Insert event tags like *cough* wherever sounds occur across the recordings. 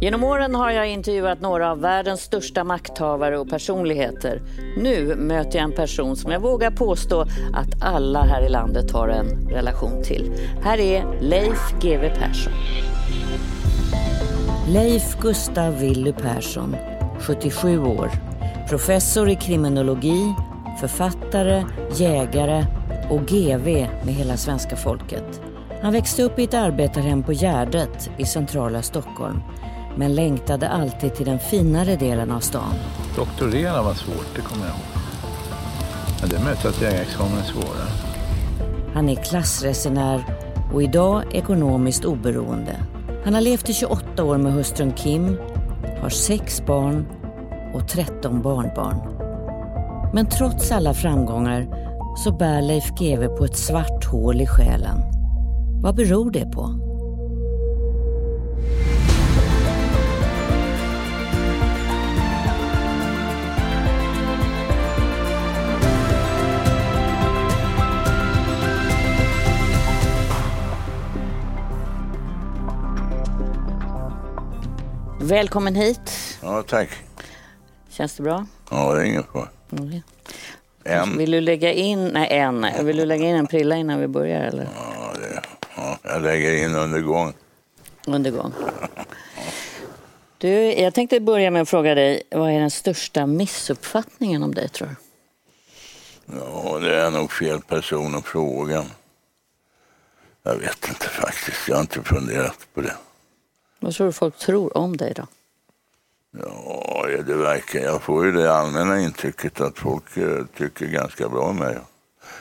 Genom åren har jag intervjuat några av världens största makthavare och personligheter. Nu möter jag en person som jag vågar påstå att alla här i landet har en relation till. Här är Leif GW Persson. Leif Gustav Willy Persson, 77 år. Professor i kriminologi, författare, jägare och GV med hela svenska folket. Han växte upp i ett arbetarhem på Gärdet i centrala Stockholm men längtade alltid till den finare delen av stan. Doktorera var svårt, det kommer jag ihåg. Men det är möjligt att jägarexamen är svårare. Han är klassresenär och idag ekonomiskt oberoende. Han har levt i 28 år med hustrun Kim, har sex barn och 13 barnbarn. Men trots alla framgångar så bär Leif GW på ett svart hål i själen. Vad beror det på? Välkommen hit. Ja, tack. Känns det bra? Ja, det är inget bra. Mm. En. Vill du lägga in, nej en, vill du lägga in en prilla innan vi börjar eller? Ja, det, ja, jag lägger in under gång. Under gång. Du, jag tänkte börja med att fråga dig, vad är den största missuppfattningen om dig tror du? Ja, det är nog fel person att fråga. Jag vet inte faktiskt, jag har inte funderat på det. Vad tror du folk tror om dig då? Ja, det verkar. Jag får ju det allmänna intrycket att folk eh, tycker ganska bra om mig.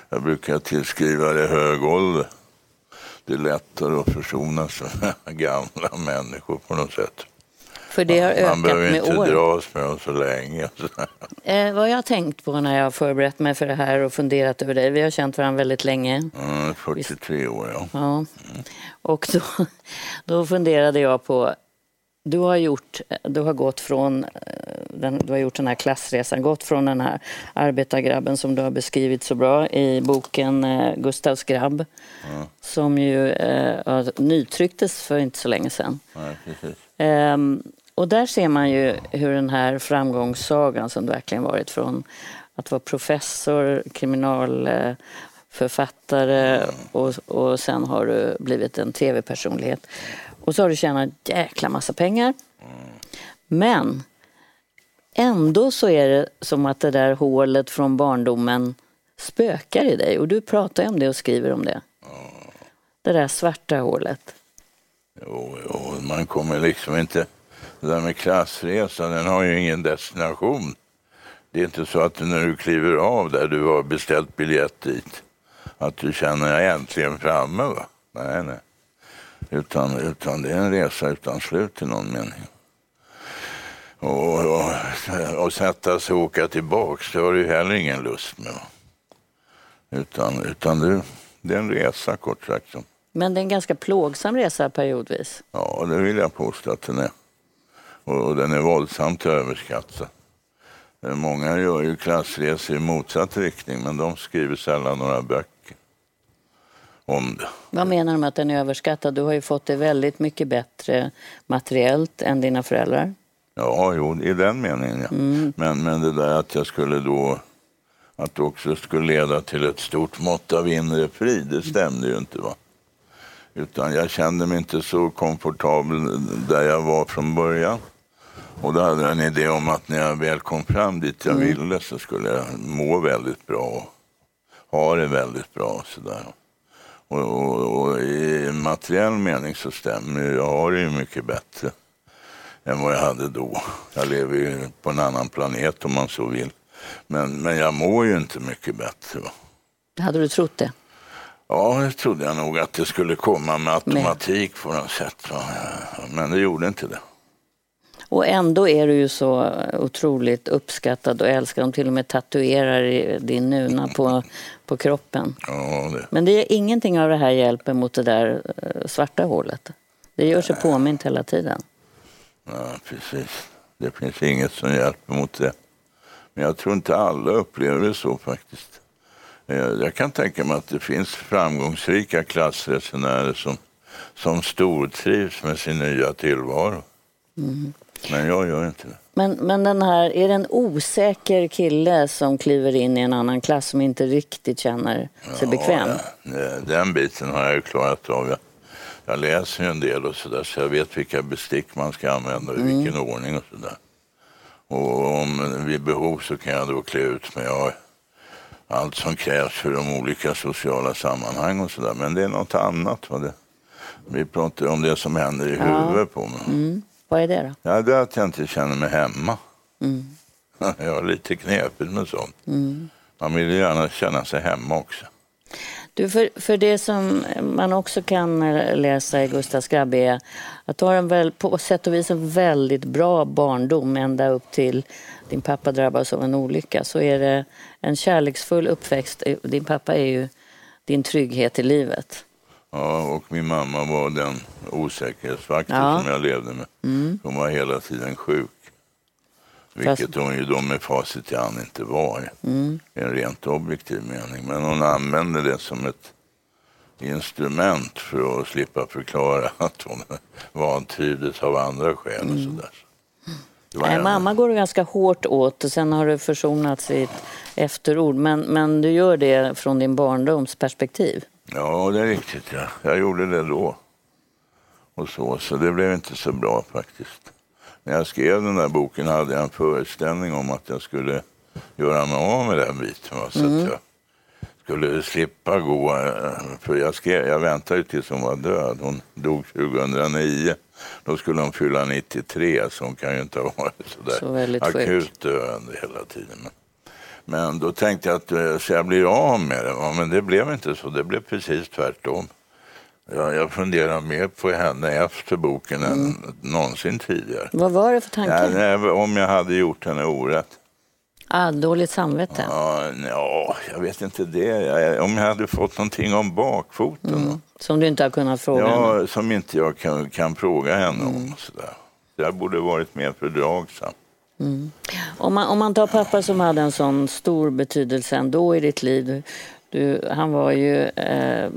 Jag brukar tillskriva det hög ålder. Det är lättare att försona sig med *laughs* gamla människor på något sätt. För det har ökat med år? Man behöver inte dras med dem så länge. Eh, vad jag har tänkt på när jag har förberett mig för det här och funderat över dig. Vi har känt varandra väldigt länge. Mm, 43 år, ja. ja. Mm. Och då, då funderade jag på du har, gjort, du har gått från eh, den, du har gjort den här klassresan, gått från den här arbetargrabben som du har beskrivit så bra i boken eh, Gustavs grabb. Mm. Som ju eh, nytrycktes för inte så länge sedan. Um, och där ser man ju hur den här framgångssagan som du verkligen varit från att vara professor, kriminalförfattare och, och sen har du blivit en tv-personlighet. Och så har du tjänat en jäkla massa pengar. Men ändå så är det som att det där hålet från barndomen spökar i dig. Och du pratar om det och skriver om det. Det där svarta hålet. Jo, jo, man kommer liksom inte... Det där med klassresa, den har ju ingen destination. Det är inte så att när du kliver av där du har beställt biljett dit, att du känner jag är äntligen framme. Va? Nej, nej. Utan, utan det är en resa utan slut i någon mening. Och, och, och sätta sig och åka tillbaks, det har du heller ingen lust med. Utan, utan det, det är en resa kort sagt. Men det är en ganska plågsam resa periodvis? Ja, det vill jag påstå att den är. Och, den är våldsamt överskattad. Många gör ju klassresor i motsatt riktning, men de skriver sällan några böcker om det. Vad menar du med att den är överskattad? Du har ju fått det väldigt mycket bättre materiellt än dina föräldrar. Ja, jo, i den meningen ja. Mm. Men, men det där att jag skulle då att det också skulle leda till ett stort mått av inre frid, det stämde ju inte. va. Utan jag kände mig inte så komfortabel där jag var från början. Och då hade jag en idé om att när jag väl kom fram dit jag mm. ville så skulle jag må väldigt bra och ha det väldigt bra. Och så där. Och, och, och, i materiell mening så stämmer det. Jag har det ju mycket bättre än vad jag hade då. Jag lever ju på en annan planet om man så vill. Men, men jag mår ju inte mycket bättre. Hade du trott det? Ja, det trodde jag nog att det skulle komma med automatik på något sätt. Men det gjorde inte det. Och ändå är du ju så otroligt uppskattad och älskad. De till och med tatuerar din nuna på, på kroppen. Ja, det. Men det är ingenting av det här hjälper mot det där eh, svarta hålet. Det gör sig påmint hela tiden. Ja, precis. Det finns inget som hjälper mot det. Men jag tror inte alla upplever det så faktiskt. Eh, jag kan tänka mig att det finns framgångsrika klassresenärer som, som stortrivs med sin nya tillvaro. Mm. Men jag gör inte det. Men, men den här, är det en osäker kille som kliver in i en annan klass som inte riktigt känner sig ja, bekväm? Den biten har jag ju klarat av. Jag, jag läser ju en del och sådär så jag vet vilka bestick man ska använda och i mm. vilken ordning och sådär. Och om vid behov så kan jag då klä ut mig. Jag allt som krävs för de olika sociala sammanhang och sådär. Men det är något annat. Va? Det, vi pratar om det som händer i ja. huvudet på mig. Mm. Vad är det då? Ja, det är att jag inte känner mig hemma. Mm. *laughs* Jag har lite knepigt med sånt. Mm. Man vill ju gärna känna sig hemma också. Du, för, för det som man också kan läsa i Gustav Skrabbe är att du har en väl, på sätt och vis en väldigt bra barndom ända upp till din pappa drabbas av en olycka. Så är det en kärleksfull uppväxt. Din pappa är ju din trygghet i livet. Ja, och min mamma var den osäkerhetsfaktor ja. som jag levde med. Mm. Hon var hela tiden sjuk. Vilket hon ju då med facit i hand inte var mm. i en rent objektiv mening. Men hon använde det som ett instrument för att slippa förklara *laughs* att hon vantrivdes av andra skäl och mm. sådär. Nej, mamma går ganska hårt åt och sen har det försonats i ett efterord. Men, men du gör det från din barndoms perspektiv? Ja, det är riktigt. Ja. Jag gjorde det då. Och så, så det blev inte så bra faktiskt. När jag skrev den där boken hade jag en föreställning om att jag skulle göra mig av med den biten. Va? Så mm. att jag skulle slippa gå. Eh, för jag, skrev, jag väntade ju tills hon var död. Hon dog 2009. Då skulle hon fylla 93, så hon kan ju inte ha varit sådär så akut döende hela tiden. Men då tänkte jag att eh, så jag blir av med det. Ja, men det blev inte så, det blev precis tvärtom. Jag, jag funderar mer på henne efter boken mm. än någonsin tidigare. Vad var det för tanke? Ja, om jag hade gjort henne orätt. Ah, dåligt samvete? Ja, ja, jag vet inte det. Om jag hade fått någonting om bakfoten. Mm. Som du inte har kunnat fråga ja, henne? som inte jag kan, kan fråga henne mm. om. Sådär. Jag borde varit mer fördragsam. Mm. Om, man, om man tar pappa som hade en sån stor betydelse ändå i ditt liv. Du, han var ju, eh,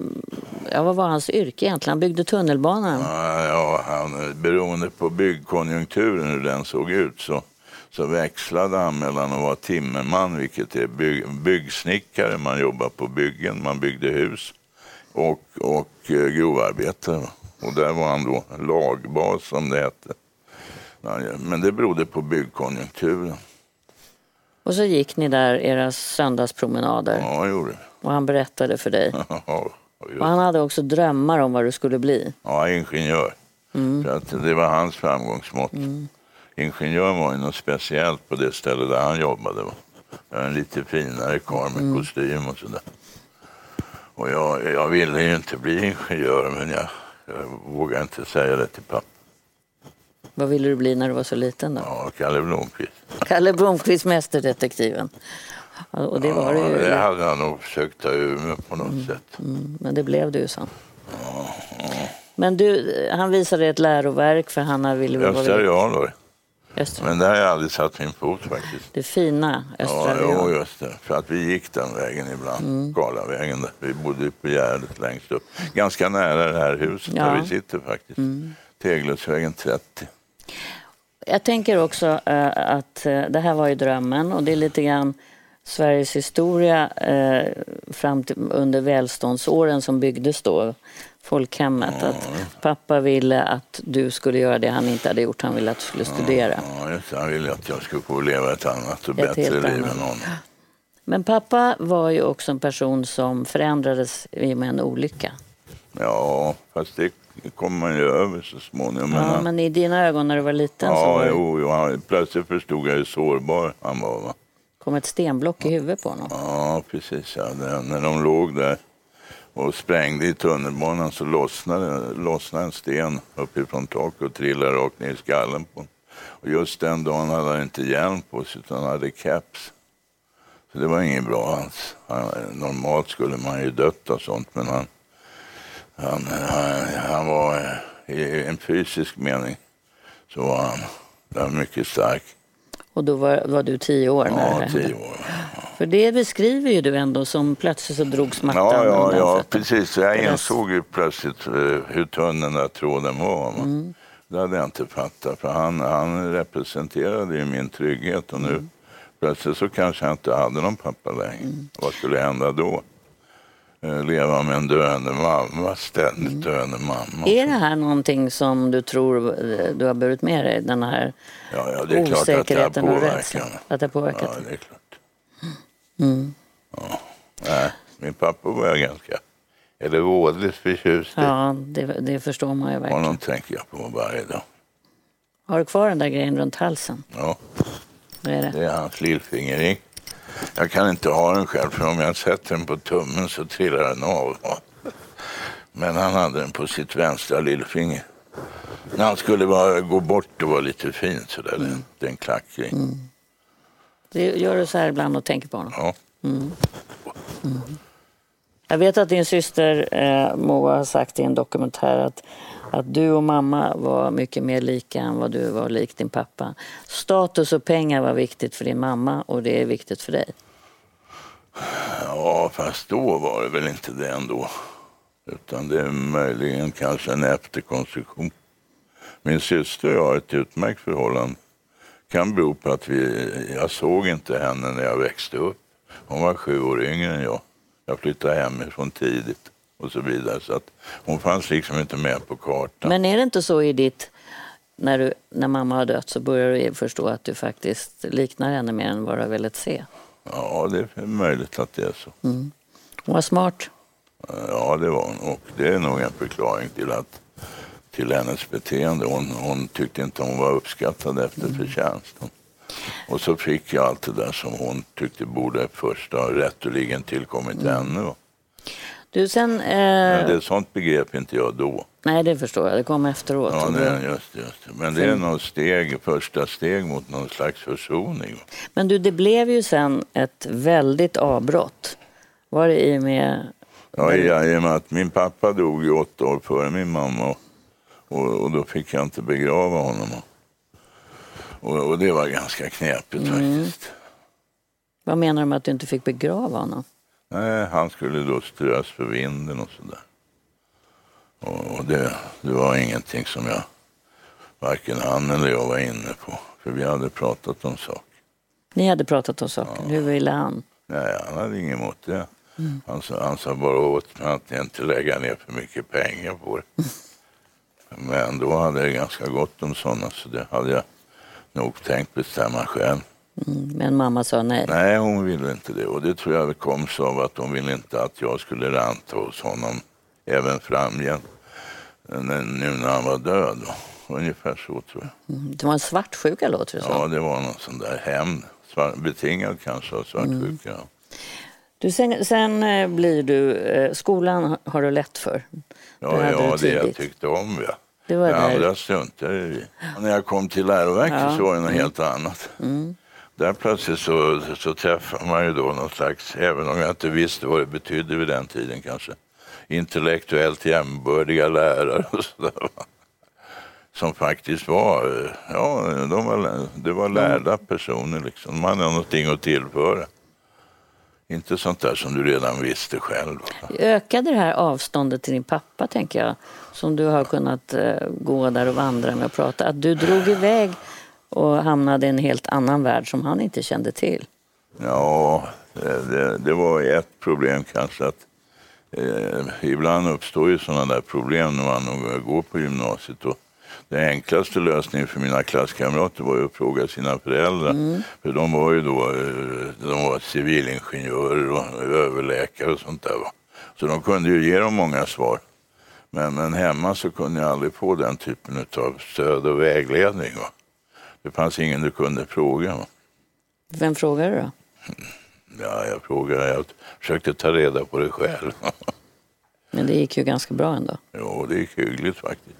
ja, vad var hans yrke egentligen? Han byggde tunnelbanan. Ja, ja han, beroende på byggkonjunkturen hur den såg ut så, så växlade han mellan att vara timmerman, vilket är bygg, byggsnickare, man jobbar på byggen, man byggde hus, och, och eh, grovarbetare. Och där var han då lagbas som det hette. Men det berodde på byggkonjunkturen. Och så gick ni där era söndagspromenader? Ja, jag gjorde Och han berättade för dig? *laughs* Ja, och han hade också drömmar om vad du skulle bli? Ja, ingenjör. Mm. För att det var hans framgångsmått. Mm. Ingenjör var ju något speciellt på det ställe där han jobbade. En lite finare karl med mm. kostym och sådär. Och jag, jag ville ju inte bli ingenjör men jag, jag vågade inte säga det till pappa. Vad ville du bli när du var så liten då? Ja, Kalle Blomqvist. Kalle Blomqvist, Mästerdetektiven. Och det var ja, det hade han nog försökt ta ur mig på något mm, sätt. Mm, men det blev du sen. Ja, ja. Men du, han visade ett läroverk för Hanna ville... Östra Real var det. Men där har jag aldrig satt min fot faktiskt. Det fina Östra ja, Ja, just det. För att vi gick den vägen ibland. Mm. Galavägen. Där. Vi bodde på Gärdet längst upp. Ganska nära det här huset ja. där vi sitter faktiskt. Mm. Tegeluddsvägen 30. Jag tänker också uh, att uh, det här var ju drömmen och det är lite grann Sveriges historia uh, fram till, under välståndsåren som byggdes då, folkhemmet. Ja. Att pappa ville att du skulle göra det han inte hade gjort, han ville att du skulle studera. Ja, han ville att jag skulle få leva ett annat och ett bättre liv än honom. Men pappa var ju också en person som förändrades i och med en olycka. Ja, fast det det kommer man ju över så småningom. Ja, men, men i dina ögon när du var liten ja, så var jo, jo, han, plötsligt förstod jag hur sårbar han var. Va? kom ett stenblock i huvudet på honom. Ja, precis. Ja. Det, när de låg där och sprängde i tunnelbanan så lossnade, lossnade en sten uppifrån taket och trillade rakt ner i skallen på honom. Och just den dagen hade han inte hjälm på sig utan hade keps. Så det var inget bra alls. Han, normalt skulle man ju dött av sånt men han, han, han, han var i en fysisk mening så var han, var mycket stark. Och då var, var du tio år? När ja, tio år. För det beskriver ju du ändå som plötsligt så drogs mattan Ja, ja, ja precis. Jag insåg ju plötsligt uh, hur tunn den där tråden var. Mm. Det hade jag inte fattat, för han, han representerade ju min trygghet och nu mm. plötsligt så kanske jag inte hade någon pappa längre. Mm. Vad skulle hända då? Eh, leva med en döende mamma, ständigt mm. döende mamma. Är det här någonting som du tror eh, du har burit med dig, den här ja, ja, det är osäkerheten klart att det och rädslan? Att det har påverkat? Ja, det är klart. Mm. Ja. Nej, min pappa var jag ganska, eller vådligt förtjust i. Ja, det, det förstår man ju verkligen. Honom tänker jag på varje dag. Har du kvar den där grejen runt halsen? Ja. Vad är det? Det är hans lillfingering. Jag kan inte ha den själv för om jag sätter den på tummen så trillar den av. Men han hade den på sitt vänstra lillfinger. När han skulle bara gå bort och vara lite fin sådär, mm. den, den klackring. Mm. Det gör du så här ibland och tänker på honom? Ja. Mm. Mm. Jag vet att din syster eh, Moa har sagt i en dokumentär att, att du och mamma var mycket mer lika än vad du var lik din pappa. Status och pengar var viktigt för din mamma och det är viktigt för dig. Ja, fast då var det väl inte det ändå. Utan det är möjligen kanske en efterkonstruktion. Min syster och jag har ett utmärkt förhållande. kan bero på att vi, jag såg inte henne när jag växte upp. Hon var sju år yngre än jag. Jag flyttade hemifrån tidigt och så vidare. Så att hon fanns liksom inte med på kartan. Men är det inte så i ditt, när, du, när mamma har dött så börjar du förstå att du faktiskt liknar henne mer än vad du har velat se? Ja, det är möjligt att det är så. Mm. Hon var smart. Ja, det var hon. Och det är nog en förklaring till, att, till hennes beteende. Hon, hon tyckte inte hon var uppskattad efter mm. förtjänsten. Och så fick jag allt det där som hon tyckte borde först ha rätteligen tillkommit mm. henne. Du, sen, eh... Men det sånt begrep inte jag då. Nej, det förstår jag. Det kom efteråt. Ja, det, just, just. Men det är något steg, första steg mot någon slags försoning. Men du, det blev ju sen ett väldigt avbrott. Var det i och med... Ja, i och med att min pappa dog ju åtta år före min mamma. Och, och då fick jag inte begrava honom. Och, och det var ganska knepigt mm. faktiskt. Vad menar du med att du inte fick begrava honom? Nej, han skulle då strös för vinden och sådär. Och det, det var ingenting som jag, varken han eller jag var inne på. För vi hade pratat om saker. Ni hade pratat om saker? Ja. Hur ville han? Nej, han hade inget emot det. Mm. Han, sa, han sa bara åt mig att inte lägga ner för mycket pengar på det. Men då hade jag ganska gott om sådana så det hade jag nog tänkt bestämma själv. Mm, men mamma sa nej? Nej, hon ville inte det. Och det tror jag kom så av att hon ville inte att jag skulle ranta hos honom även framgent. Nu när han var död. Ungefär så tror jag. Mm, det var en svartsjuka låter det som. Ja, det var någon sån där hämnd. Betingad kanske av svartsjuka. Mm. Du, sen, sen, eh, blir du, eh, skolan har du lätt för. Ja, ja det jag tyckte om. Ja. Det var det andra struntade vi När jag kom till läroverket ja. så var det något mm. helt annat. Mm. Där plötsligt så, så träffar man ju då någon slags, även om jag inte visste vad det betydde vid den tiden kanske, intellektuellt jämbördiga lärare och sådär. Som faktiskt var, ja, de var, det var lärda personer liksom. Man hade någonting att tillföra. Inte sånt där som du redan visste själv. Ökade det här avståndet till din pappa, tänker jag, som du har kunnat eh, gå där och vandra med och prata? Att du drog iväg och hamnade i en helt annan värld som han inte kände till? Ja, det, det, det var ett problem kanske att eh, ibland uppstår ju sådana där problem när man går på gymnasiet. Och den enklaste lösningen för mina klasskamrater var ju att fråga sina föräldrar. Mm. För de var ju då eh, de var civilingenjörer och överläkare och sånt där. Så de kunde ju ge dem många svar. Men, men hemma så kunde jag aldrig få den typen av stöd och vägledning. Va? Det fanns ingen du kunde fråga. Vem frågade du då? Ja, jag frågade. Jag försökte ta reda på det själv. *laughs* Men det gick ju ganska bra ändå. Jo, det gick hyggligt faktiskt.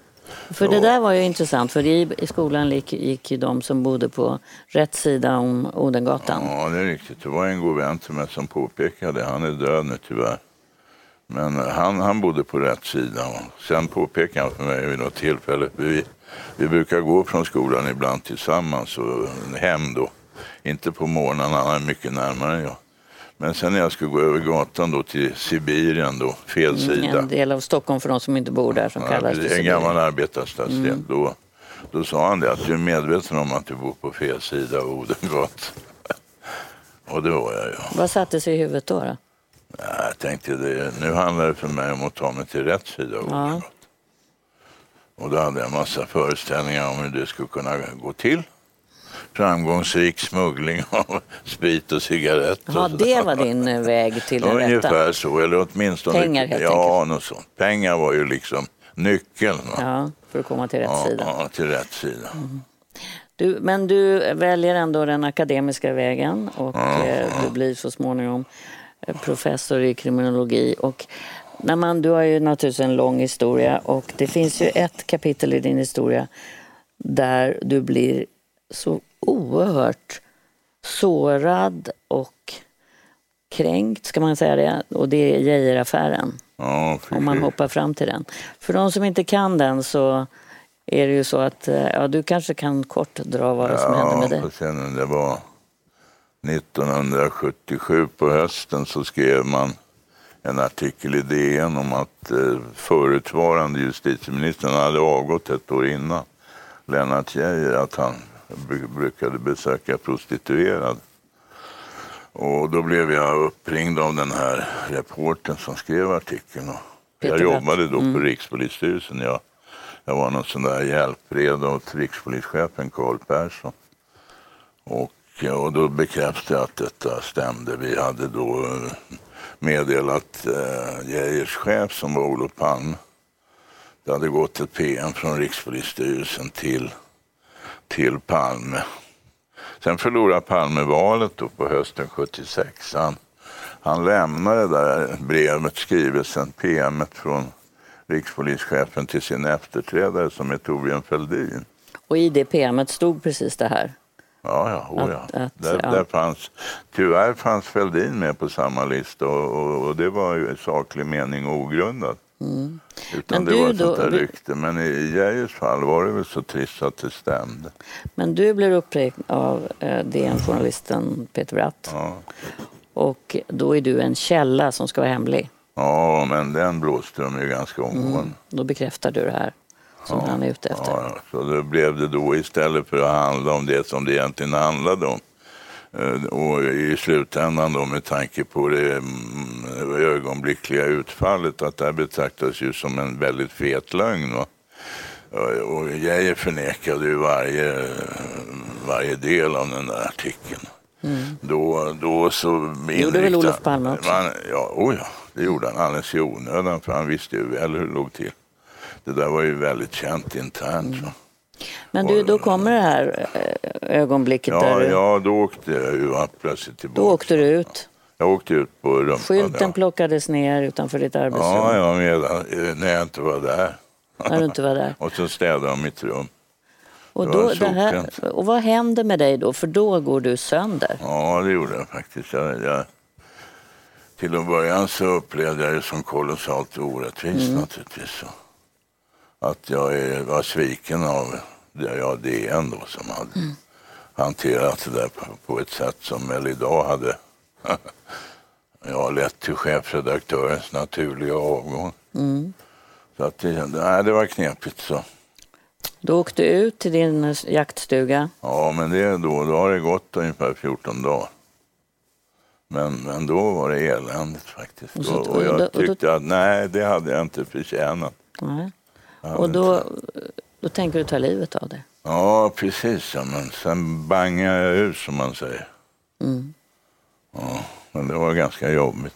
För det där var ju intressant, för i, i skolan gick, gick ju de som bodde på rätt sida om Odengatan. Ja, det är riktigt. Det var en god vän till mig som påpekade, han är död nu tyvärr. Men han, han bodde på rätt sida. Sen påpekade han för mig vid något tillfälle, vi, vi brukar gå från skolan ibland tillsammans och hem då. Inte på morgonen, han är mycket närmare än jag. Men sen när jag skulle gå över gatan då till Sibirien då, fel mm, sida. En del av Stockholm för de som inte bor där som ja, kallas för En gammal arbetarstadsdel. Mm. Då, Då sa han det att du är medveten om att du bor på fel sida av Odengatan. *laughs* Och det var jag ju. Vad satte sig i huvudet då? då? Jag tänkte det, nu handlar det för mig om att ta mig till rätt sida av Ja. Odengatan. Och då hade jag en massa föreställningar om hur det skulle kunna gå till. Framgångsrik smuggling *laughs* av sprit och cigaretter. Ja, det var din eh, väg till den rätta. ungefär så, eller åtminstone... Pengar, helt Ja, något sånt. Pengar var ju liksom nyckeln. Ja, för att komma till rätt ja, sida. Ja, till rätt sida. Du, men du väljer ändå den akademiska vägen och eh, du blir så småningom eh, professor i kriminologi. Och när man, du har ju naturligtvis en lång historia och det finns ju ett kapitel i din historia där du blir så oerhört sårad och kränkt, ska man säga det? Och det är Geijeraffären Ja, om man hoppar fram till den. För de som inte kan den så är det ju så att eh, ja, du kanske kan kort dra vad som hände med dig. sen det var 1977 på hösten så skrev man en artikel i DN om att eh, förutvarande justitieministern hade avgått ett år innan, Lennart Geijer, att han bru- brukade besöka prostituerade. Och då blev jag uppringd av den här reportern som skrev artikeln. Jag jobbade då på Rikspolisstyrelsen. Jag, jag var någon sån där hjälpred åt rikspolischefen Carl Persson. Och, och då bekräftade jag att detta stämde. Vi hade då eh, meddelat eh, Geijers chef som var Olof Palme. Det hade gått ett PM från Rikspolisstyrelsen till, till Palme. Sen förlorade Palme valet då på hösten 76. Han, han lämnade det där brevet, skrivelsen, PMet från rikspolischefen till sin efterträdare som är Torbjörn Fälldin. Och i det PMet stod precis det här. Ja, ja, oh, ja. Att- att, där, ja. Där fanns, tyvärr fanns Fälldin med på samma lista och, och, och det var ju i saklig mening ogrundat. Utan Men det du var ett sånt där rykte. Men i i Geijers fall var det väl så trist att det stämde. Men du blir uppringd av eh, DN-journalisten Peter Bratt. Ja. Och då är du en källa som ska vara hemlig. ja, men den blåste de ju ganska omgående. Då bekräftar du det här som han är ute efter. Ja, ja. så då blev det då istället för att handla om det som det egentligen handlade om. eh, Och i slutändan då med tanke på det mm, ögonblickliga utfallet att det här betraktas ju som en väldigt fet lögn. Va? Och- Geijer förnekade ju varje, varje del av den där artikeln. Då, då så Mm. gjorde väl Olof Palme också? Man, ja, oh ja, det gjorde han alldeles i onödan för han visste ju väl hur det låg till. Det där var ju väldigt känt internt. Mm. Men du, då kommer det här eh, ögonblicket där Ja, du, ja, då åkte jag ju plötsligt tillbaka. då åkte du ut. Jag åkte ut på rumpan. Skylten ja. plockades ner utanför ditt arbetsrum Ja, ja, medan, eh, när jag inte var där. när du inte var där. *laughs* Och så städade de mitt rum. Och, då, det här, och vad händer med dig då? För då går du sönder. Ja, det gjorde jag faktiskt. Jag, jag, till en början så upplevde jag det som kolossalt orättvist Mm. naturligtvis. Att jag var sviken av det, ja, DN då som hade Mm. hanterat det där på, ett sätt som väl idag hade *laughs* ja, lett till chefredaktörens naturliga avgång. Mm. Så att det, nej, det var knepigt så. Du åkte ut till din eh, jaktstuga. Ja, men det, då, då har det gått ungefär 14 dagar. Men, men då var det eländigt faktiskt. Och så- Och, och jag då- och då- tyckte att nej, det hade jag inte förtjänat. Nej. Och då, då tänker du ta livet av dig. Ja, precis. Ja, men sen bangade jag ut som man säger. Mm. Ja, men det var ganska jobbigt.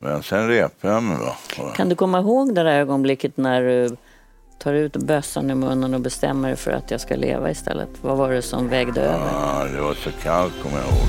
Men sen repade jag mig. Och- Kan du komma ihåg det där ögonblicket när du tar ut bössan i munnen och bestämmer dig för att jag ska leva istället? Vad var det som vägde över? Ja, det var så kallt kommer jag ihåg.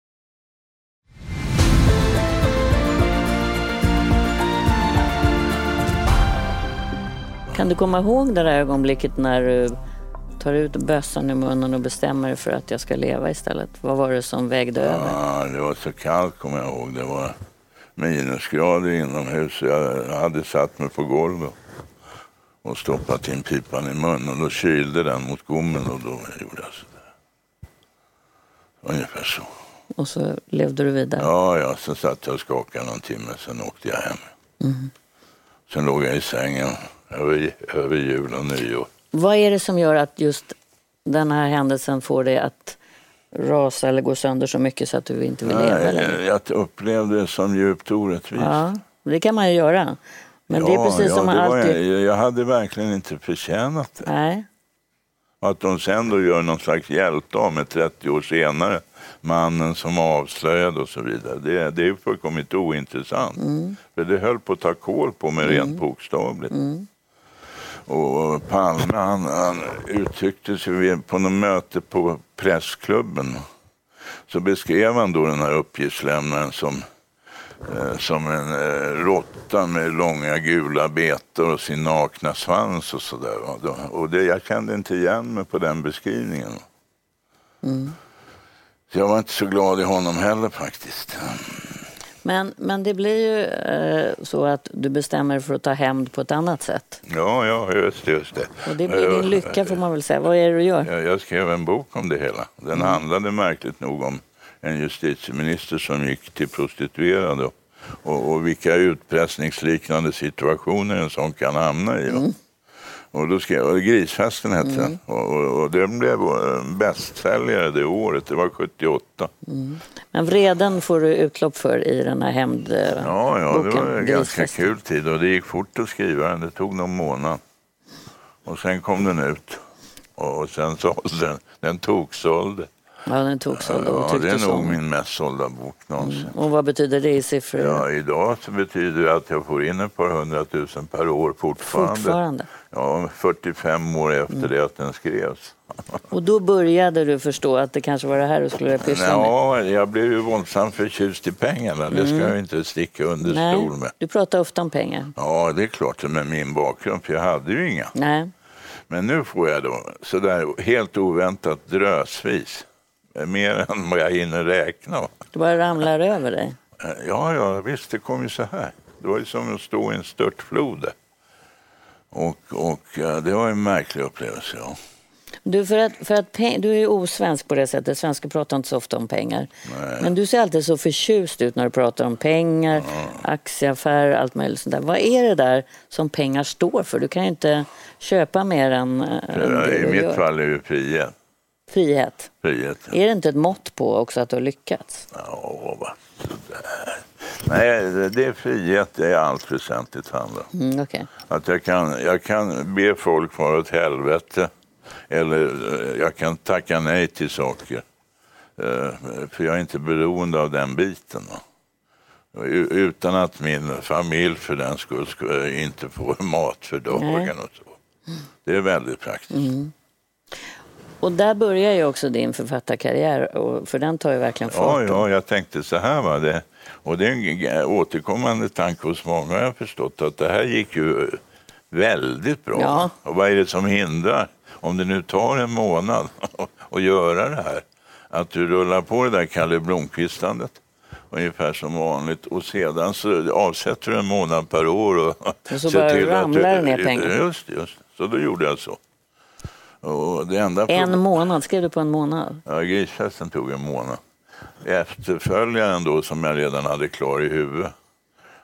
Kan du komma ihåg det där ögonblicket när du tar ut bössan ur munnen och bestämmer dig för att jag ska leva istället? Vad var det som vägde över? Ja, det var så kallt kommer jag ihåg. Det var minusgrader inomhus. Jag hade satt mig på golvet och stoppat in pipan i munnen. Och då kylde den mot gommen och då gjorde jag sådär. Ungefär så. Och så levde du vidare? Ja, ja, sen satt jag och skakade någon timme, sen åkte jag hem. Sen låg jag i sängen över, över jul och nyår. Vad är det som gör att just den här händelsen får dig att rasa eller gå sönder så mycket så att du inte vill leva längre? Jag upplevde det som djupt orättvist. Ja, det kan man ju göra. Men det är precis som man alltid... jag, jag hade verkligen inte förtjänat det. Nej. Att de sen då gör någon slags hjälte av mig 30 år senare, mannen som avslöjade och så vidare, det, det är fullkomligt ointressant. Mm. För det höll på att ta kål på mig rent bokstavligt. Och Palme han, han uttryckte sig på något möte på pressklubben. Så beskrev han då den här uppgiftslämnaren som, eh, som en eh, råtta med långa gula betor och sin nakna svans och sådär. Och det, jag kände inte igen mig på den beskrivningen. Så jag var inte så glad i honom heller faktiskt. Men, men det blir ju eh, så att du bestämmer för att ta hämnd på ett annat sätt. Ja, ja, just. Just det. Och det blir din lycka får man väl säga. Vad är det du gör? Jag, jag skrev en bok om det hela. Den Mm. handlade märkligt nog om en justitieminister som gick till prostituerade och, och, vilka utpressningsliknande situationer en sån kan hamna i. Mm. Och då skrev jag, Grisfesten hette den. Och, och, och den blev en bästsäljare det året, det var 78. Men vreden får du utlopp för i den här hämndboken. Ja, ja, det var en ganska kul tid och det gick fort att skriva den. Det tog någon månad. Och sen kom den ut. Och, och sen sålde *laughs* den. Den toksålde. Ja, den tog så. Då Ja, det är nog min mest sålda bok någonsin. Och vad betyder det i siffror? Ja, idag så betyder det att jag får in ett par hundratusen per år fortfarande. Fortfarande. Ja, 45 år efter Mm. det att den skrevs. *laughs* Och då började du förstå att det kanske var det här du skulle pyssla med? Ja, jag blev ju våldsamt förtjust i pengarna. Det ska jag ju inte sticka under Mm. Nej, stol med. du pratar ofta om pengar. Ja, det är klart med min bakgrund, för jag hade ju inga. Nej. Men nu får jag då sådär helt oväntat drösvis. Mer än vad jag hinner räkna. Det bara ramlar över dig. Ja, ja, visst, det kom ju så här. Det var ju som att stå i en störtflod. Och, och eh, det var en märklig upplevelse, ja. Du, för att, för att du är osvensk på det sättet. Svenskar pratar inte så ofta om pengar. Men du ser alltid så förtjust ut när du pratar om pengar, aktieaffärer, allt möjligt sånt där. Vad är det där som pengar står för? Du kan ju inte köpa mer än, äh, än det I mitt gör. fall är det frihet. Frihet. frihet. Är det inte ett mått på också att du har lyckats? Ja, sådär. Nej, det- är frihet det är allt väsentligt handlar. Mm, okej. Att jag kan, jag kan be folk vara åt helvete eller eh, jag kan tacka nej till saker. Eh, För jag är inte beroende av den biten. Utan att min familj för den skull ska inte får mat för dagen och så. Det är väldigt praktiskt. Och där börjar ju också din författarkarriär, och, för den tar ju verkligen Ja, fart. ja, jag tänkte så här. Va? Det, och det är en återkommande tanke hos många har jag förstått att det här gick ju väldigt bra. Ja. Och vad är det som hindrar? Om det nu tar en månad *laughs* att göra det här, att du rullar på det där Kalle Blomqvistandet ungefär som vanligt och sedan så avsätter du en månad per år och, Och så *laughs* bara att ramlar det ner pengar. Just just. Så då gjorde jag så. Och det enda En månad, skrev du på en månad? Ja, Grisfesten tog en månad. Efterföljaren då, som jag redan hade klar i huvudet,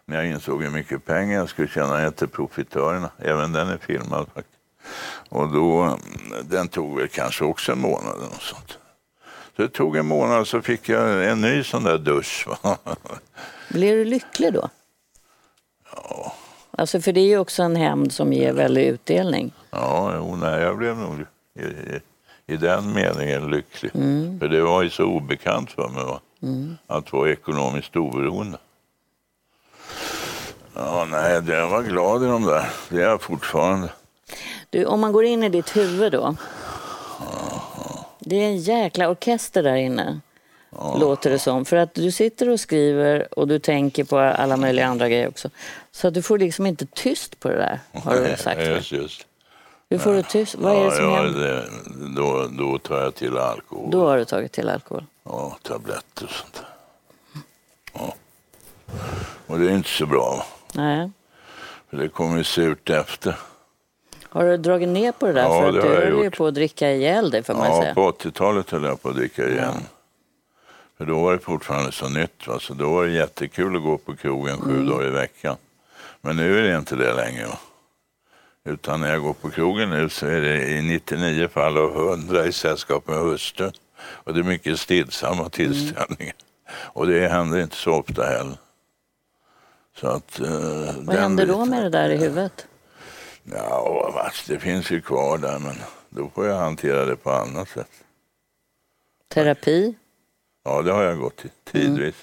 när jag insåg hur mycket pengar jag skulle tjäna, hette Profitörerna. Även den är filmad faktiskt. Och då, den tog väl kanske också en månad eller något sånt. Så det tog en månad så fick jag en ny sån där dusch. Blir du lycklig då? Ja. Alltså för det är ju också en hämnd som ger väldig utdelning. Ja, jo, nej, jag blev nog i, i, i den meningen lycklig. För det var ju så obekant för mig va? att vara ekonomiskt oberoende. Ja, nej, jag var glad i de där. Det är jag fortfarande. Du, om man går in i ditt huvud då. Det är en jäkla orkester där inne. Låter det som. För att du sitter och skriver och du tänker på alla möjliga andra grejer också. Så du får liksom inte tyst på det där, har du sagt. Just, just. Hur får du tyst? Vad är det som ja, händer? det, då, då tar jag till alkohol. Då har du tagit till alkohol. Ja, tabletter och sånt. Ja. Och det är inte så bra. Nej. För det kommer ju surt efter. Har du dragit ner på det där? Ja, för att det du har jag höll ju gjort. på att dricka ihjäl dig får man Ja, säga. på 80-talet höll jag på att dricka igen. För då var det fortfarande så nytt. Va? Så då var det jättekul att gå på krogen sju Mm. dagar i veckan. Men nu är det inte det längre. Utan när jag går på krogen nu så är det i 99 fall av 100 i sällskap med hustrun. Och det är mycket Mm. stillsamma tillställningar. Och det händer inte så ofta heller. Så att, eh, Vad händer då med det där i huvudet? Ja, vad, det finns ju kvar där men då får jag hantera det på annat sätt. Terapi? Ja, det har jag gått till tidvis.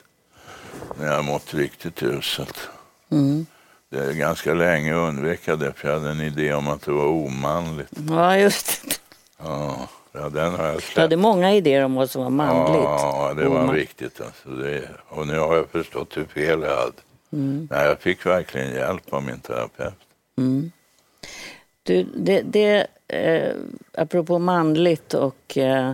När jag har mått riktigt uselt. Mm. Ganska länge undvek jag det för jag hade en idé om att det var omanligt. Ja, just det. Ja, ja den har jag Du hade många idéer om vad som var manligt. Ja, det var Oman- viktigt. Alltså. Det, och nu har jag förstått hur fel jag hade. Mm. Nej, jag fick verkligen hjälp av min terapeut. Du, det, det, eh, apropå manligt och eh,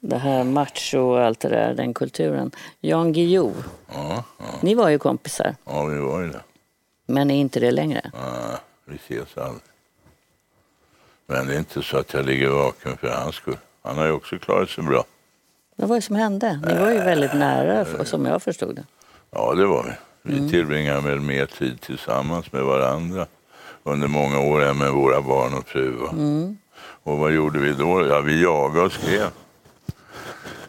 det här macho och allt det där, den kulturen. Jan Guillou, Ja, ja, ni var ju kompisar, ja, vi var ju det. Men är inte det längre. Ja, vi ses aldrig. Men det är inte så att jag ligger vaken för hans skull. Han har ju också klarat sig bra. Vad var det som hände? Ni var ju väldigt nära, f- som jag förstod det. Ja, det var vi. Vi Mm. tillbringade väl mer tid tillsammans med varandra under många år än med våra barn och fru. Mm. Och vad gjorde vi då? Ja, vi jagade och skrev.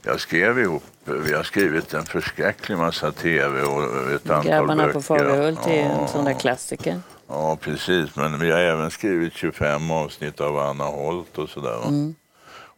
Jag skrev ihop, vi har skrivit en förskräcklig massa tv och ett antal Grabbarna böcker. på Fagerhult är ju en Ja, sån där klassiker. Ja, precis. Men vi har även skrivit 25 avsnitt av Anna Holt och sådär. Mm.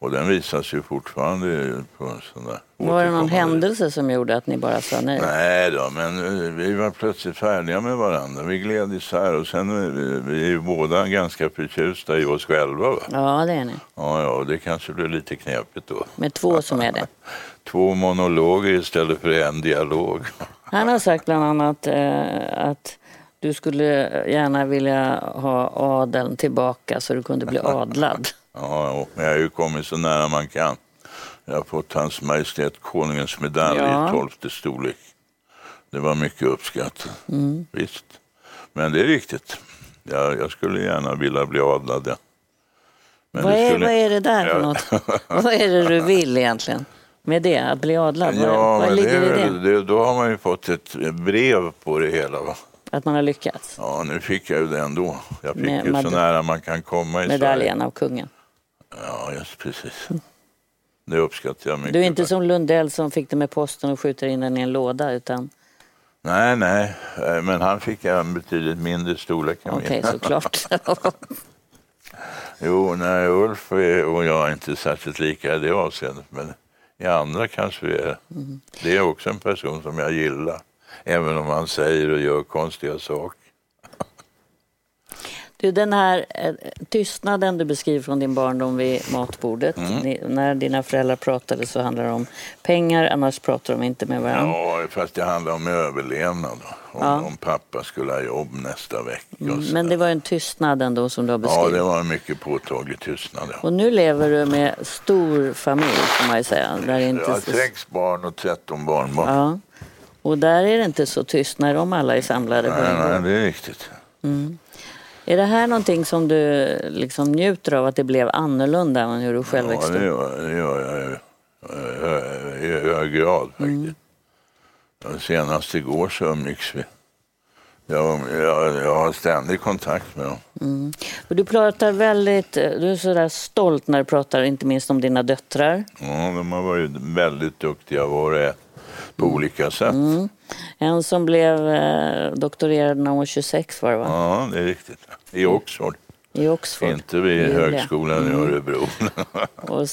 Och den visas ju fortfarande på en sån där Var det någon händelse som gjorde att ni bara sa nej? Nej då, men eh, vi var plötsligt färdiga med varandra. Vi gled isär och sen är vi, vi är ju båda ganska förtjusta i oss själva. Va? Ja, det är ni. Ja, ja, och det kanske blir lite knepigt då. Med två som är det. *laughs* Två monologer istället för en dialog. *laughs* Han har sagt bland annat eh, att du skulle gärna vilja ha adeln tillbaka så du kunde bli adlad. *laughs* Ja, men jag har ju kommit så nära man kan. Jag har fått Hans Majestät Konungens medalj Ja. i tolfte storlek. Det var mycket uppskattat. Mm. Visst. Men det är riktigt. Jag, jag skulle gärna vilja bli adlad. Ja. Men Vad det är, skulle- vad är det där för något? Vad är det du vill egentligen? Med det, att bli adlad? Ja, vad det ligger är i det? det, då har man ju fått ett brev på det hela. Va? Att man har lyckats? Ja, nu fick jag ju det ändå. Jag fick Med ju så nära man kan komma i Medaljen av kungen. Ja, just precis. Det uppskattar jag mycket. Du är inte som Lundell som fick det med posten och skjuter in den i en låda utan Nej, nej, eh, men han fick en betydligt mindre storlek än okej min. såklart. *laughs* Jo, nej, Ulf och jag är inte särskilt lika i det avseendet, men i andra kanske vi är. Mm. Det är också en person som jag gillar, även om han säger och gör konstiga saker. Du, den här eh, tystnaden du beskriver från din barndom vid matbordet. Mm. Ni, när dina föräldrar pratade så handlade det om pengar, annars pratar de inte med varandra. Ja, fast det handlar om överlevnad. Om, Ja. om pappa skulle ha jobb nästa vecka. Mm. Men det var en tystnad ändå som du har Ja, beskrivit. det var en mycket påtaglig tystnad. Ja. Och nu lever du med stor familj får man ju säga. Där är inte Jag har så... sex barn och 13 barnbarn. ja. Och där är det inte så tyst när de alla är samlade på Nej, en nej, det är riktigt. Är det här någonting som du liksom njuter av att det blev annorlunda än hur du själv Ja, växte det upp? gör, det gör jag. Eh, i hög grad faktiskt. Ja, Senast igår så umgicks vi. Jag, jag, jag har ständig kontakt med dem. Och du pratar väldigt, du är sådär stolt när du pratar inte minst om dina döttrar. Ja, de har varit väldigt duktiga var och en på olika sätt. En som blev eh, doktorerad när hon var 26 var det va? Ja, det är riktigt. I Oxford, I Oxford. inte vid Ljuvliga. högskolan i Örebro. *laughs* Och,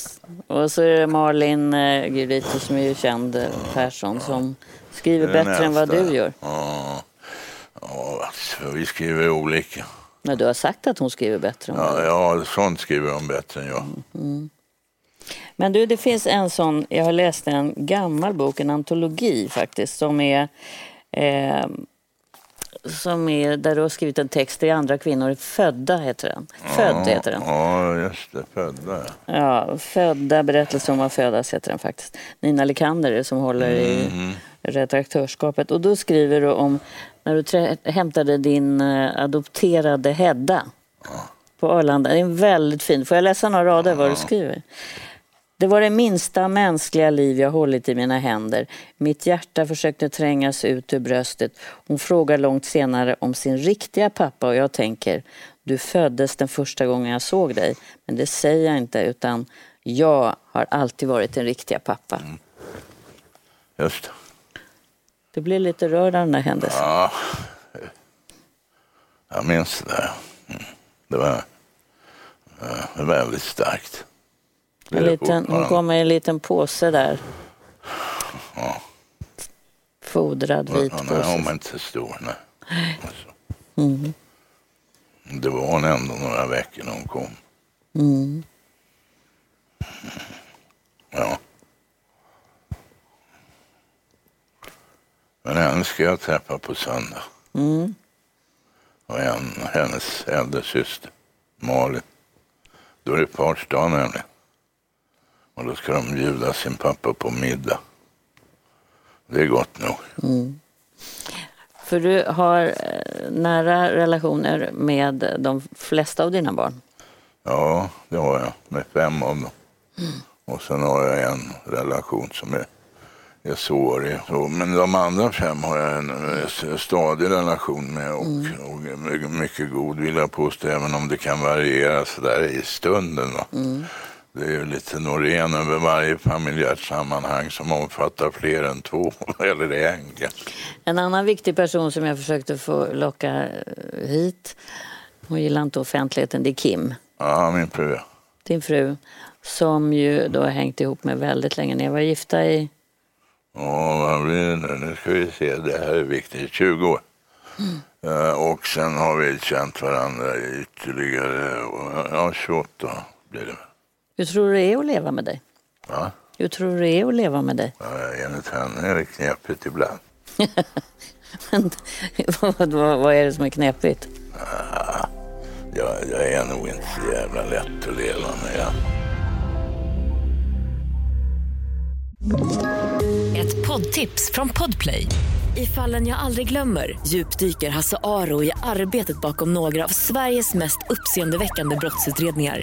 och så är det Malin eh, Gurito som är ju känd eh, Persson som skriver bättre än vad du gör. Ja, ja alltså, vi skriver olika. Men du har sagt att hon skriver bättre än vad du Ja, gör. ja, sånt skriver de bättre än jag. Men du, det finns en sån, jag har läst en gammal bok, en antologi faktiskt, som är eh, som är där du har skrivit en text där andra kvinnor är födda, heter den. Född ja, heter den. Ja, just det. Födda, ja. Ja, Födda, berättelse om att födas heter den faktiskt. Nina Likander det som håller i Mm. redaktörskapet. Och då skriver du om när du trä- hämtade din eh, adopterade Hedda på Arlanda. Det är en väldigt fin. Får jag läsa några rader vad du skriver? Det var det minsta mänskliga liv jag hållit i mina händer. Mitt hjärta försökte trängas ut ur bröstet. Hon frågar långt senare om sin riktiga pappa och jag tänker, du föddes den första gången jag såg dig. Men det säger jag inte utan jag har alltid varit den riktiga pappa. Just det. Det blir lite rörd av den där händelsen. Ja, jag minns det där. Mm. Det var eh, väldigt starkt. En liten, hon kommer i en liten påse där. Ja. Fodrad vit Ja, nej, hon påse. var inte så stor. Nej. Alltså. Det var hon ändå några veckor när hon kom. Mm. Ja. Men henne ska jag träffa på söndag. Mm. Och en, hennes äldre syster, Malin. Då är det fars dag nämligen. Och då ska de bjuda sin pappa på middag. Det är gott nog. För du har eh, nära relationer med de flesta av dina barn. Ja, det har jag. Med fem av dem. Och sen har jag en relation som är, är sårig. Så, men de andra fem har jag en stadig relation med och, och mycket, god vill jag påstå, även om det kan variera sådär i stunden. Va? Det är ju lite Norén över varje familjärt sammanhang som omfattar fler än två, *laughs* eller en. En annan viktig person som jag försökte få locka eh, hit, hon gillar inte offentligheten, det är Kim, Ja, min fru. din fru. Som ju då har hängt ihop med väldigt länge. Ni var gifta i, Ja, vad blir det nu? Nu ska vi se. Det här är viktigt. 20 år. Eh, och sen har vi känt varandra ytterligare ja, 28 blir det. Hur tror du det är att leva med dig? Va? Hur tror du det är att leva med dig? Ja, enligt henne är det knepigt ibland. *laughs* Men vad, vad, vad är det som är knepigt? Jag, jag är nog inte så jävla lätt att leva med. Ja. Ett poddtips från Podplay. I fallen jag aldrig glömmer djupdyker Hasse Aro i arbetet bakom några av Sveriges mest uppseendeväckande brottsutredningar.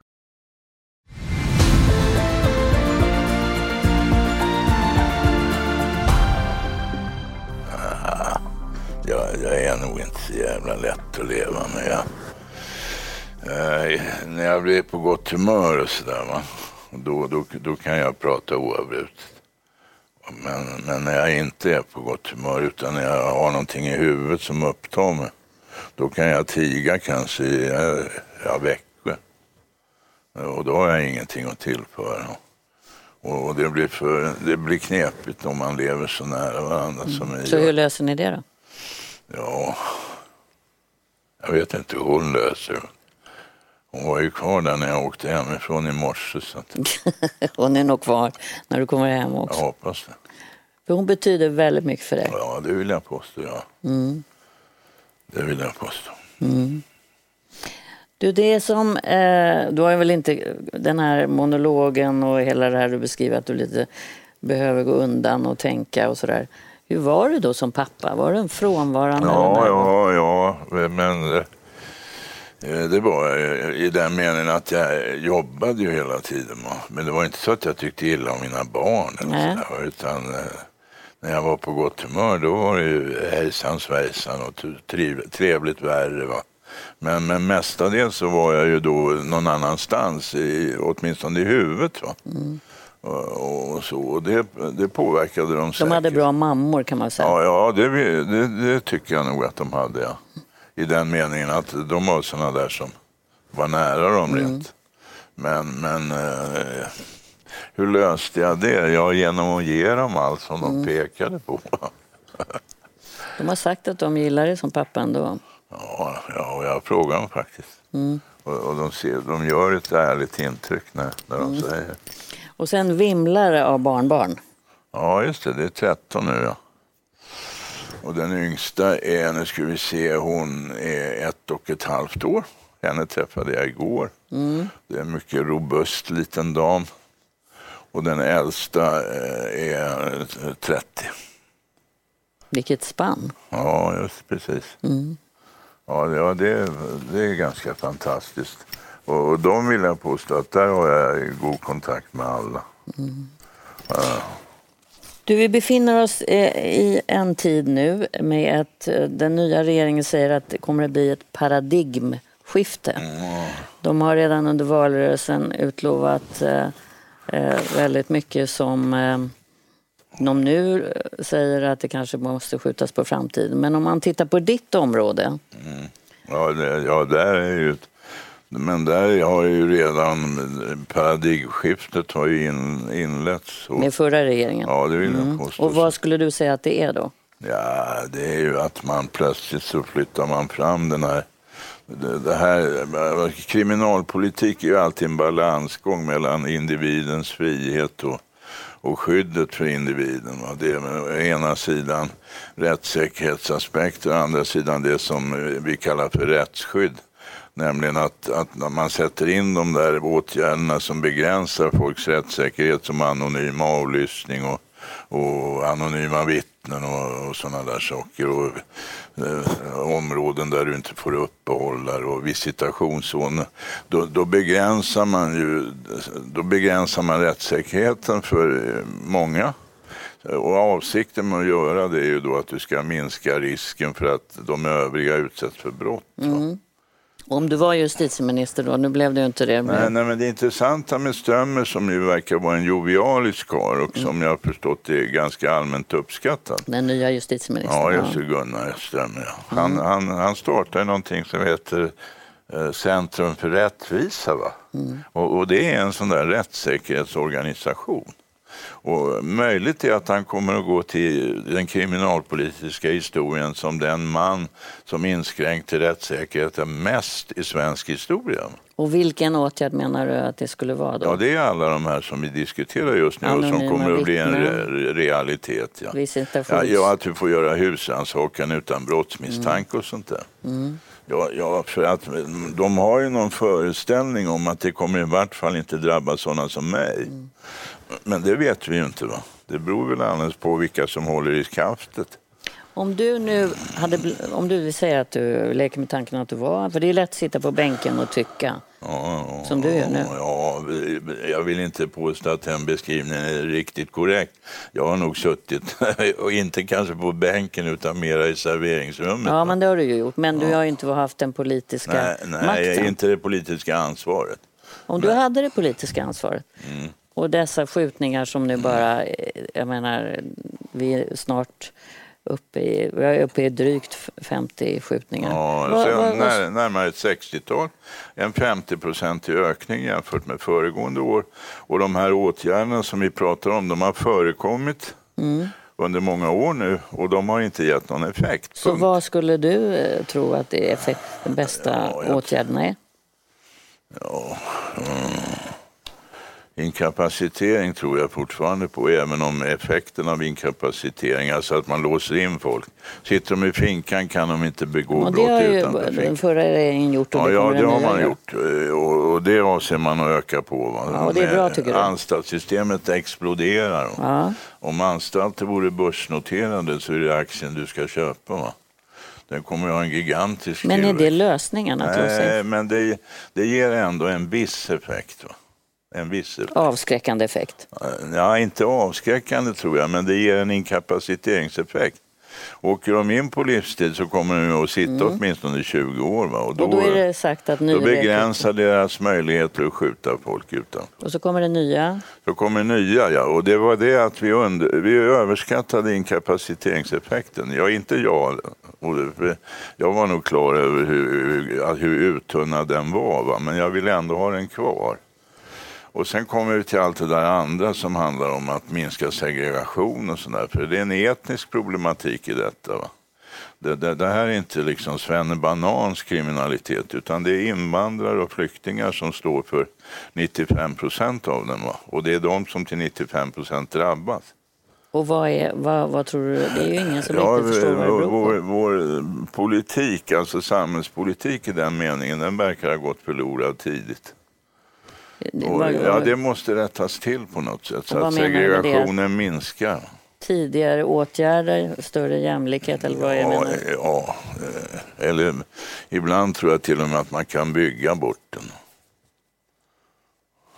Jag, jag är nog inte så jävla lätt att leva med. Ja. Eh, när jag blir på gott humör och sådär? Då, då, då kan jag prata oavbrutet. Men, men när jag inte är på gott humör utan när jag har någonting i huvudet som upptar mig, då kan jag tiga kanske i ja, veckor. Och då har jag ingenting att tillföra. Och, och det, blir för, det blir knepigt om man lever så nära varandra som vi Så gör. hur löser ni det då? Ja, jag vet inte hur hon löser det. Hon var ju kvar där när jag åkte hemifrån i morse. Så att *laughs* Hon är nog kvar när du kommer hem jag också. hoppas det. För hon betyder väldigt mycket för dig. Ja, det vill jag påstå, ja. Det vill jag påstå. Du, det är som, eh, du har ju väl inte den här monologen och hela det här du beskriver att du lite behöver gå undan och tänka och sådär. Hur var du då som pappa? Var du en frånvarande? Ja, ja, ja, men eh, det var i den meningen att jag jobbade ju hela tiden. Men det var inte så att jag tyckte illa om mina barn. Eller så där, utan eh, när jag var på gott humör då var det ju hejsan svejsan och trevligt värre. Va? Men, men mestadels så var jag ju då någon annanstans, i, åtminstone i huvudet. Va? Och, och så. Och det, det påverkade dem De hade säkert. bra mammor kan man säga. Ja, ja det, det, det tycker jag nog att de hade. Ja. I den meningen att de var sådana där som var nära dem rent. Men, men eh, Hur löste jag det? Ja, genom att ge dem allt som de pekade på. *laughs* De har sagt att de gillar det som pappa ändå. Ja, ja och jag frågar dem faktiskt. Och, och de, ser, de gör ett ärligt intryck när, när de säger. Och sen vimlar det av barnbarn. Ja, just det. Det är 13 nu, ja. Och den yngsta är, nu ska vi se, hon är ett och ett halvt år. Henne träffade jag igår. Det är en mycket robust liten dam. Och den äldsta eh, är eh, 30. Vilket spann. Ja, just precis. Ja, det- ja det, det är ganska fantastiskt. Och, och de vill jag påstå att där har jag god kontakt med alla. Du, vi befinner oss eh, i en tid nu med att eh, den nya regeringen säger att det kommer att bli ett paradigmskifte. De har redan under valrörelsen utlovat eh, väldigt mycket som de nu säger att det kanske måste skjutas på framtiden. Men om man tittar på ditt område, Ja, det, ja där är ju ett, men där har ju redan paradigmskiftet har ju in, inletts. Och, med förra regeringen. ja, det vill jag påstå. Och vad skulle du säga att det är då? Ja, det är ju att man plötsligt så flyttar man fram den här det, här, kriminalpolitik är ju alltid en balansgång mellan individens frihet och, och skyddet för individen. Va? Det är ena sidan rättssäkerhetsaspekter och å andra sidan det som vi kallar för rättsskydd. Nämligen att, att när man sätter in de där åtgärderna som begränsar folks rättssäkerhet som anonym avlyssning och, och anonyma vittnen och, och sådana där saker. Och, eh, områden där du inte får uppehålla och visitationszoner. Då, då, begränsar man ju då begränsar man rättssäkerheten för många. Och avsikten med att göra det är ju då att du ska minska risken för att de övriga utsätts för brott. va? Mm. Om du var justitieminister då, nu blev det ju inte det. Men, nej, men det intressanta med Strömmer som ju verkar vara en jovialisk karl och som jag har förstått är ganska allmänt uppskattad. den nya justitieministern. Ja, just det, Gunnar Strömmer. Ja. Han, han, han startade någonting som heter eh, Centrum för rättvisa. Va? Och, och det är en sån där rättssäkerhetsorganisation. Och möjligt är att han kommer att gå till den kriminalpolitiska historien som den man som inskränkte rättssäkerheten mest i svensk historia. Och vilken åtgärd menar du att det skulle vara då? Ja, det är alla de här som vi diskuterar just nu och som Anonyma kommer att bli en re- realitet. Ja. Ja, ja, att du får göra husrannsakan utan brottsmisstanke och sånt där. Ja, ja, för att de har ju någon föreställning om att det kommer i vart fall inte drabba sådana som mig. Men det vet vi ju inte. va. Det beror väl alldeles på vilka som håller i skaftet. Om du nu hade, om du säger att du leker med tanken att du var, för det är lätt att sitta på bänken och tycka. Ja, ja, Som du gör nu. Ja, jag vill inte påstå att den beskrivningen är riktigt korrekt. Jag har nog suttit, *laughs* och inte kanske på bänken utan mera i serveringsrummet. Ja, men det har du ju gjort. Men du har ju inte haft den politiska Nej, nej makten. inte det politiska ansvaret. Om du hade det politiska ansvaret Mm. Och dessa skjutningar som nu bara, eh, jag menar, vi är snart uppe i, vi är uppe i drygt 50 skjutningar. Ja, vad- vad- när, närmare ett 60-tal. En 50-procentig ökning jämfört med föregående år. Och de här åtgärderna som vi pratar om, de har förekommit Mm. under många år nu och de har inte gett någon effekt. Så Punkt. vad skulle du eh, tro att det är effekt, den bästa Ja, åtgärderna är? Inkapacitering tror jag fortfarande på, även om effekten av inkapacitering, alltså att man låser in folk. Sitter de i finkan kan de inte begå det brott har ju den finkan. förra regeringen gjort och Ja, det ja, det har man göra. gjort eh, och, och det avser man att öka på. Ja, och det är bra, tycker du? Anstaltssystemet exploderar. Ja. Om anstalter vore börsnoterade så är det aktien du ska köpa. Va? Den kommer att ha en gigantisk Men är det lösningen att låsa Nej, in? men det, det ger ändå en viss effekt. Va? En viss effekt. Avskräckande effekt. Ja, inte avskräckande tror jag, men det ger en inkapaciteringseffekt. Åker de in på livstid så kommer de att sitta åtminstone i 20 år. Va? Och, då, Mm. Och då är det sagt att nu då begränsar deras möjligheter att skjuta folk utan. Och så kommer det nya. Så kommer nya, ja. Och det var det att vi, under, vi överskattade inkapaciteringseffekten. Ja, inte jag. Det- Jag var nog klar över hur, hur, uttunnad den var, va? men jag vill ändå ha den kvar. Och sen kommer vi till allt det där andra som handlar om att minska segregation och sådär. För det är en etnisk problematik i detta. Va? Det, det, det, här är inte liksom Banans kriminalitet utan det är invandrare och flyktingar som står för 95 procent av den. Va? Och det är de som till 95 procent drabbas. Och vad, är, vad, vad, tror du? Det är ju ingen som ja, riktigt förstår vad det beror på. Vår, vår politik, alltså samhällspolitik i den meningen, den verkar ha gått förlorad tidigt. Och, ja, det måste rättas till på något sätt så att segregationen minskar. Tidigare åtgärder, större jämlikhet eller vad är ja, menar? Ja, eh, eller ibland tror jag till och med att man kan bygga bort den.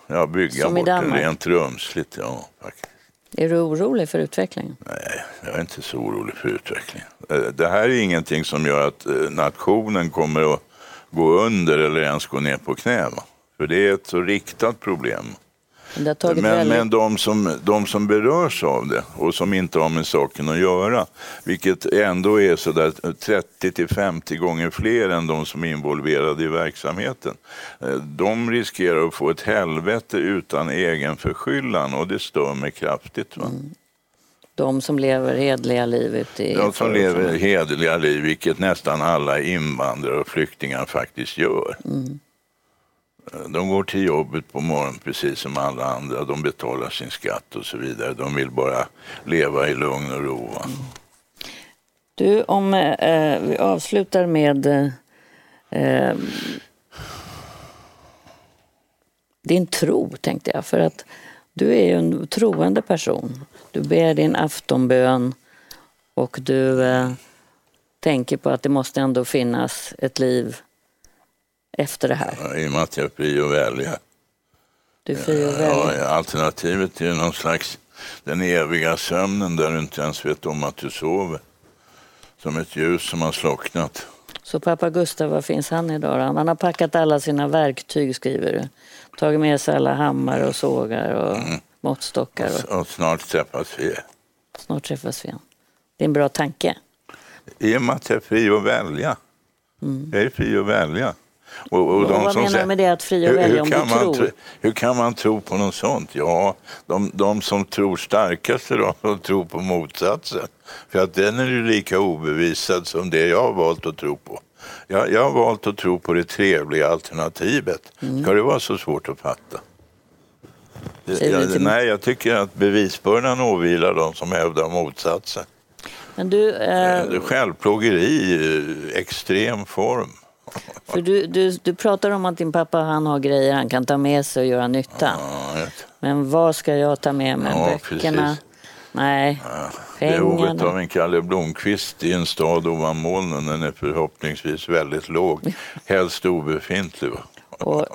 Ja, bygga Som bort den rent rumsligt, ja. Faktiskt. Är du orolig för utvecklingen? Nej, jag är inte så orolig för utvecklingen. Eh, det här är ingenting som gör att eh, nationen kommer att gå under eller ens gå ner på knä. För det är ett så riktat problem. Men, väldigt... men de, som, de som berörs av det och som inte har med saken att göra, vilket ändå är sådär 30 till 50 gånger fler än de som är involverade i verksamheten, eh, de riskerar att få ett helvete utan egen förskyllan och det stör mig kraftigt. Va? Mm. De som lever hedliga liv ute i... De som lever hedliga liv, vilket nästan alla invandrare och flyktingar faktiskt gör. Mm. Eh, de går till jobbet på morgonen precis som alla andra. De betalar sin skatt och så vidare. De vill bara leva i lugn och ro. Du, om eh, eh, vi avslutar med eh, eh, din tro, tänkte jag. För att du är ju en troende person. Du ber din aftonbön och du eh, tänker på att det måste ändå finnas ett liv efter det här? Ja, I och med att jag fri att välja. Du är fri att välja? Ja, alternativet är någon slags den eviga sömnen där du inte ens vet om att du sover. Som ett ljus som har slocknat. Så pappa Gustav, var finns han idag då? Han har packat alla sina verktyg skriver du. Tagit med sig alla hammare och sågar och mm. måttstockar. Och... och snart träffas vi. Snart träffas vi. Det är en bra tanke. I och med att jag är fri att välja. Mm. Jag är fri att välja. Och, och, och vad menar du med det att fri och välja om du tror? Tro, hur kan man tro på något sånt? Ja, de, de som tror starkast är *laughs* de tror på motsatsen. För att den är ju lika obevisad som det jag har valt att tro på. Jag, jag har valt att tro på det trevliga alternativet. Mm. Ska det vara så svårt att fatta? Jag, nej, jag tycker att bevisbördan åvilar de som hävdar motsatsen. Men du, eh... Självplågeri i extrem form. För du, du, du pratar om att din pappa han har grejer han kan ta med sig och göra nytta. Ja, Men vad ska jag ta med mig? Ja, Böckerna? Precis. Nej, ja. Behovet av en Kalle Blomqvist i en stad ovan molnen, den är förhoppningsvis väldigt låg. *laughs* Helst obefintlig. Va? Och,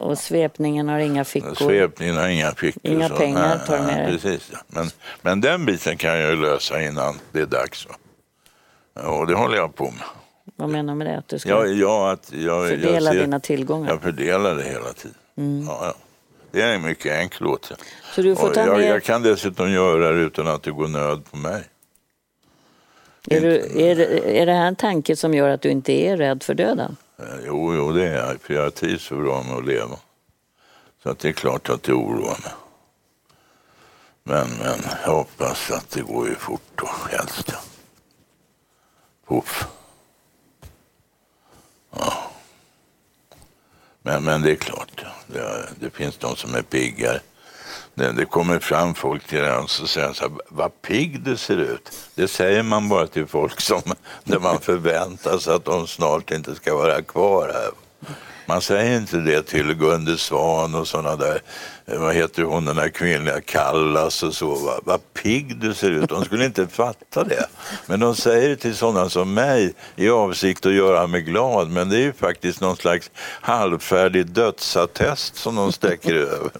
och svepningen har inga fickor? Svepningen har inga fickor. Inga så. pengar tar du med dig? Precis, men, men den biten kan jag ju lösa innan det är dags. Va? Och det håller jag på med. Vad menar du med det? Att du ska ja, ja, att jag, fördela jag dina tillgångar? Jag fördelar det hela tiden. Mm. Ja, ja. Det är en mycket enkel åtgärd. Så du får ta jag, med... jag kan dessutom göra det utan att det går nöd på mig. Är, du, är, det, är det här en tanke som gör att du inte är rädd för döden? Eh, jo, jo det är jag. För jag trivs så bra med att leva. Så att det är klart att det oroar mig. Men, men jag hoppas att det går ju fort då, helst. Puff. Ja. Men, men det är klart, det, det finns de som är piggare. Det, det kommer fram folk till en och så säger så här, vad pigg du ser ut. Det säger man bara till folk som, där man förväntar sig att de snart inte ska vara kvar här. Man säger inte det till Gunde Svan och sådana där, eh, vad heter hon den där kvinnliga, Kallas och så. Vad, vad pigg du ser ut. De skulle inte fatta det. Men de säger det till sådana som mig i avsikt att göra mig glad. Men det är ju faktiskt någon slags halvfärdig dödsattest som de sträcker *laughs* över.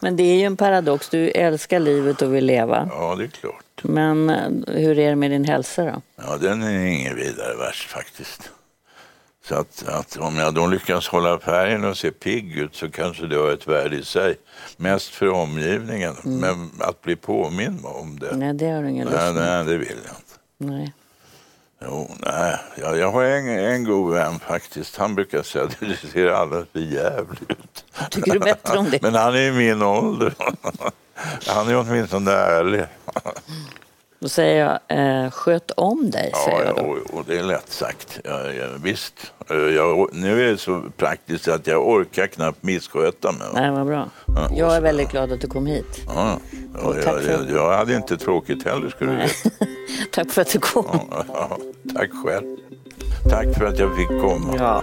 Men det är ju en paradox. Du älskar livet och vill leva. Ja, det är klart. Men eh, hur är det med din hälsa då? Ja, den är ingen vidare värst faktiskt. Så att, att, om jag då lyckas hålla färgen och se pigg ut så kanske det har ett värde i sig. Mest för omgivningen, mm. men att bli påmind om det. Nej, det har du ingen lust med. Nej, det vill jag inte. Nej. Jo, nej. Jag, jag har en, en god vän faktiskt. Han brukar säga att det ser alldeles för jävligt ut. Tycker du bättre om det? *laughs* Men han är i min ålder. *laughs* Han är åtminstone ärlig. *laughs* Då säger jag, eh, sköt om dig, Ja, säger ja jag då. och, och det är lätt sagt. Ja, ja, visst. Eh, Jag, nu är det så praktiskt att jag orkar knappt missköta mig. Nej, vad bra. Ja, Jag är väldigt glad att du kom hit. Ja, ja, jag, jag, jag hade inte tråkigt heller, skulle du veta. *laughs* Tack för att du kom. Tack själv. Tack för att jag fick komma.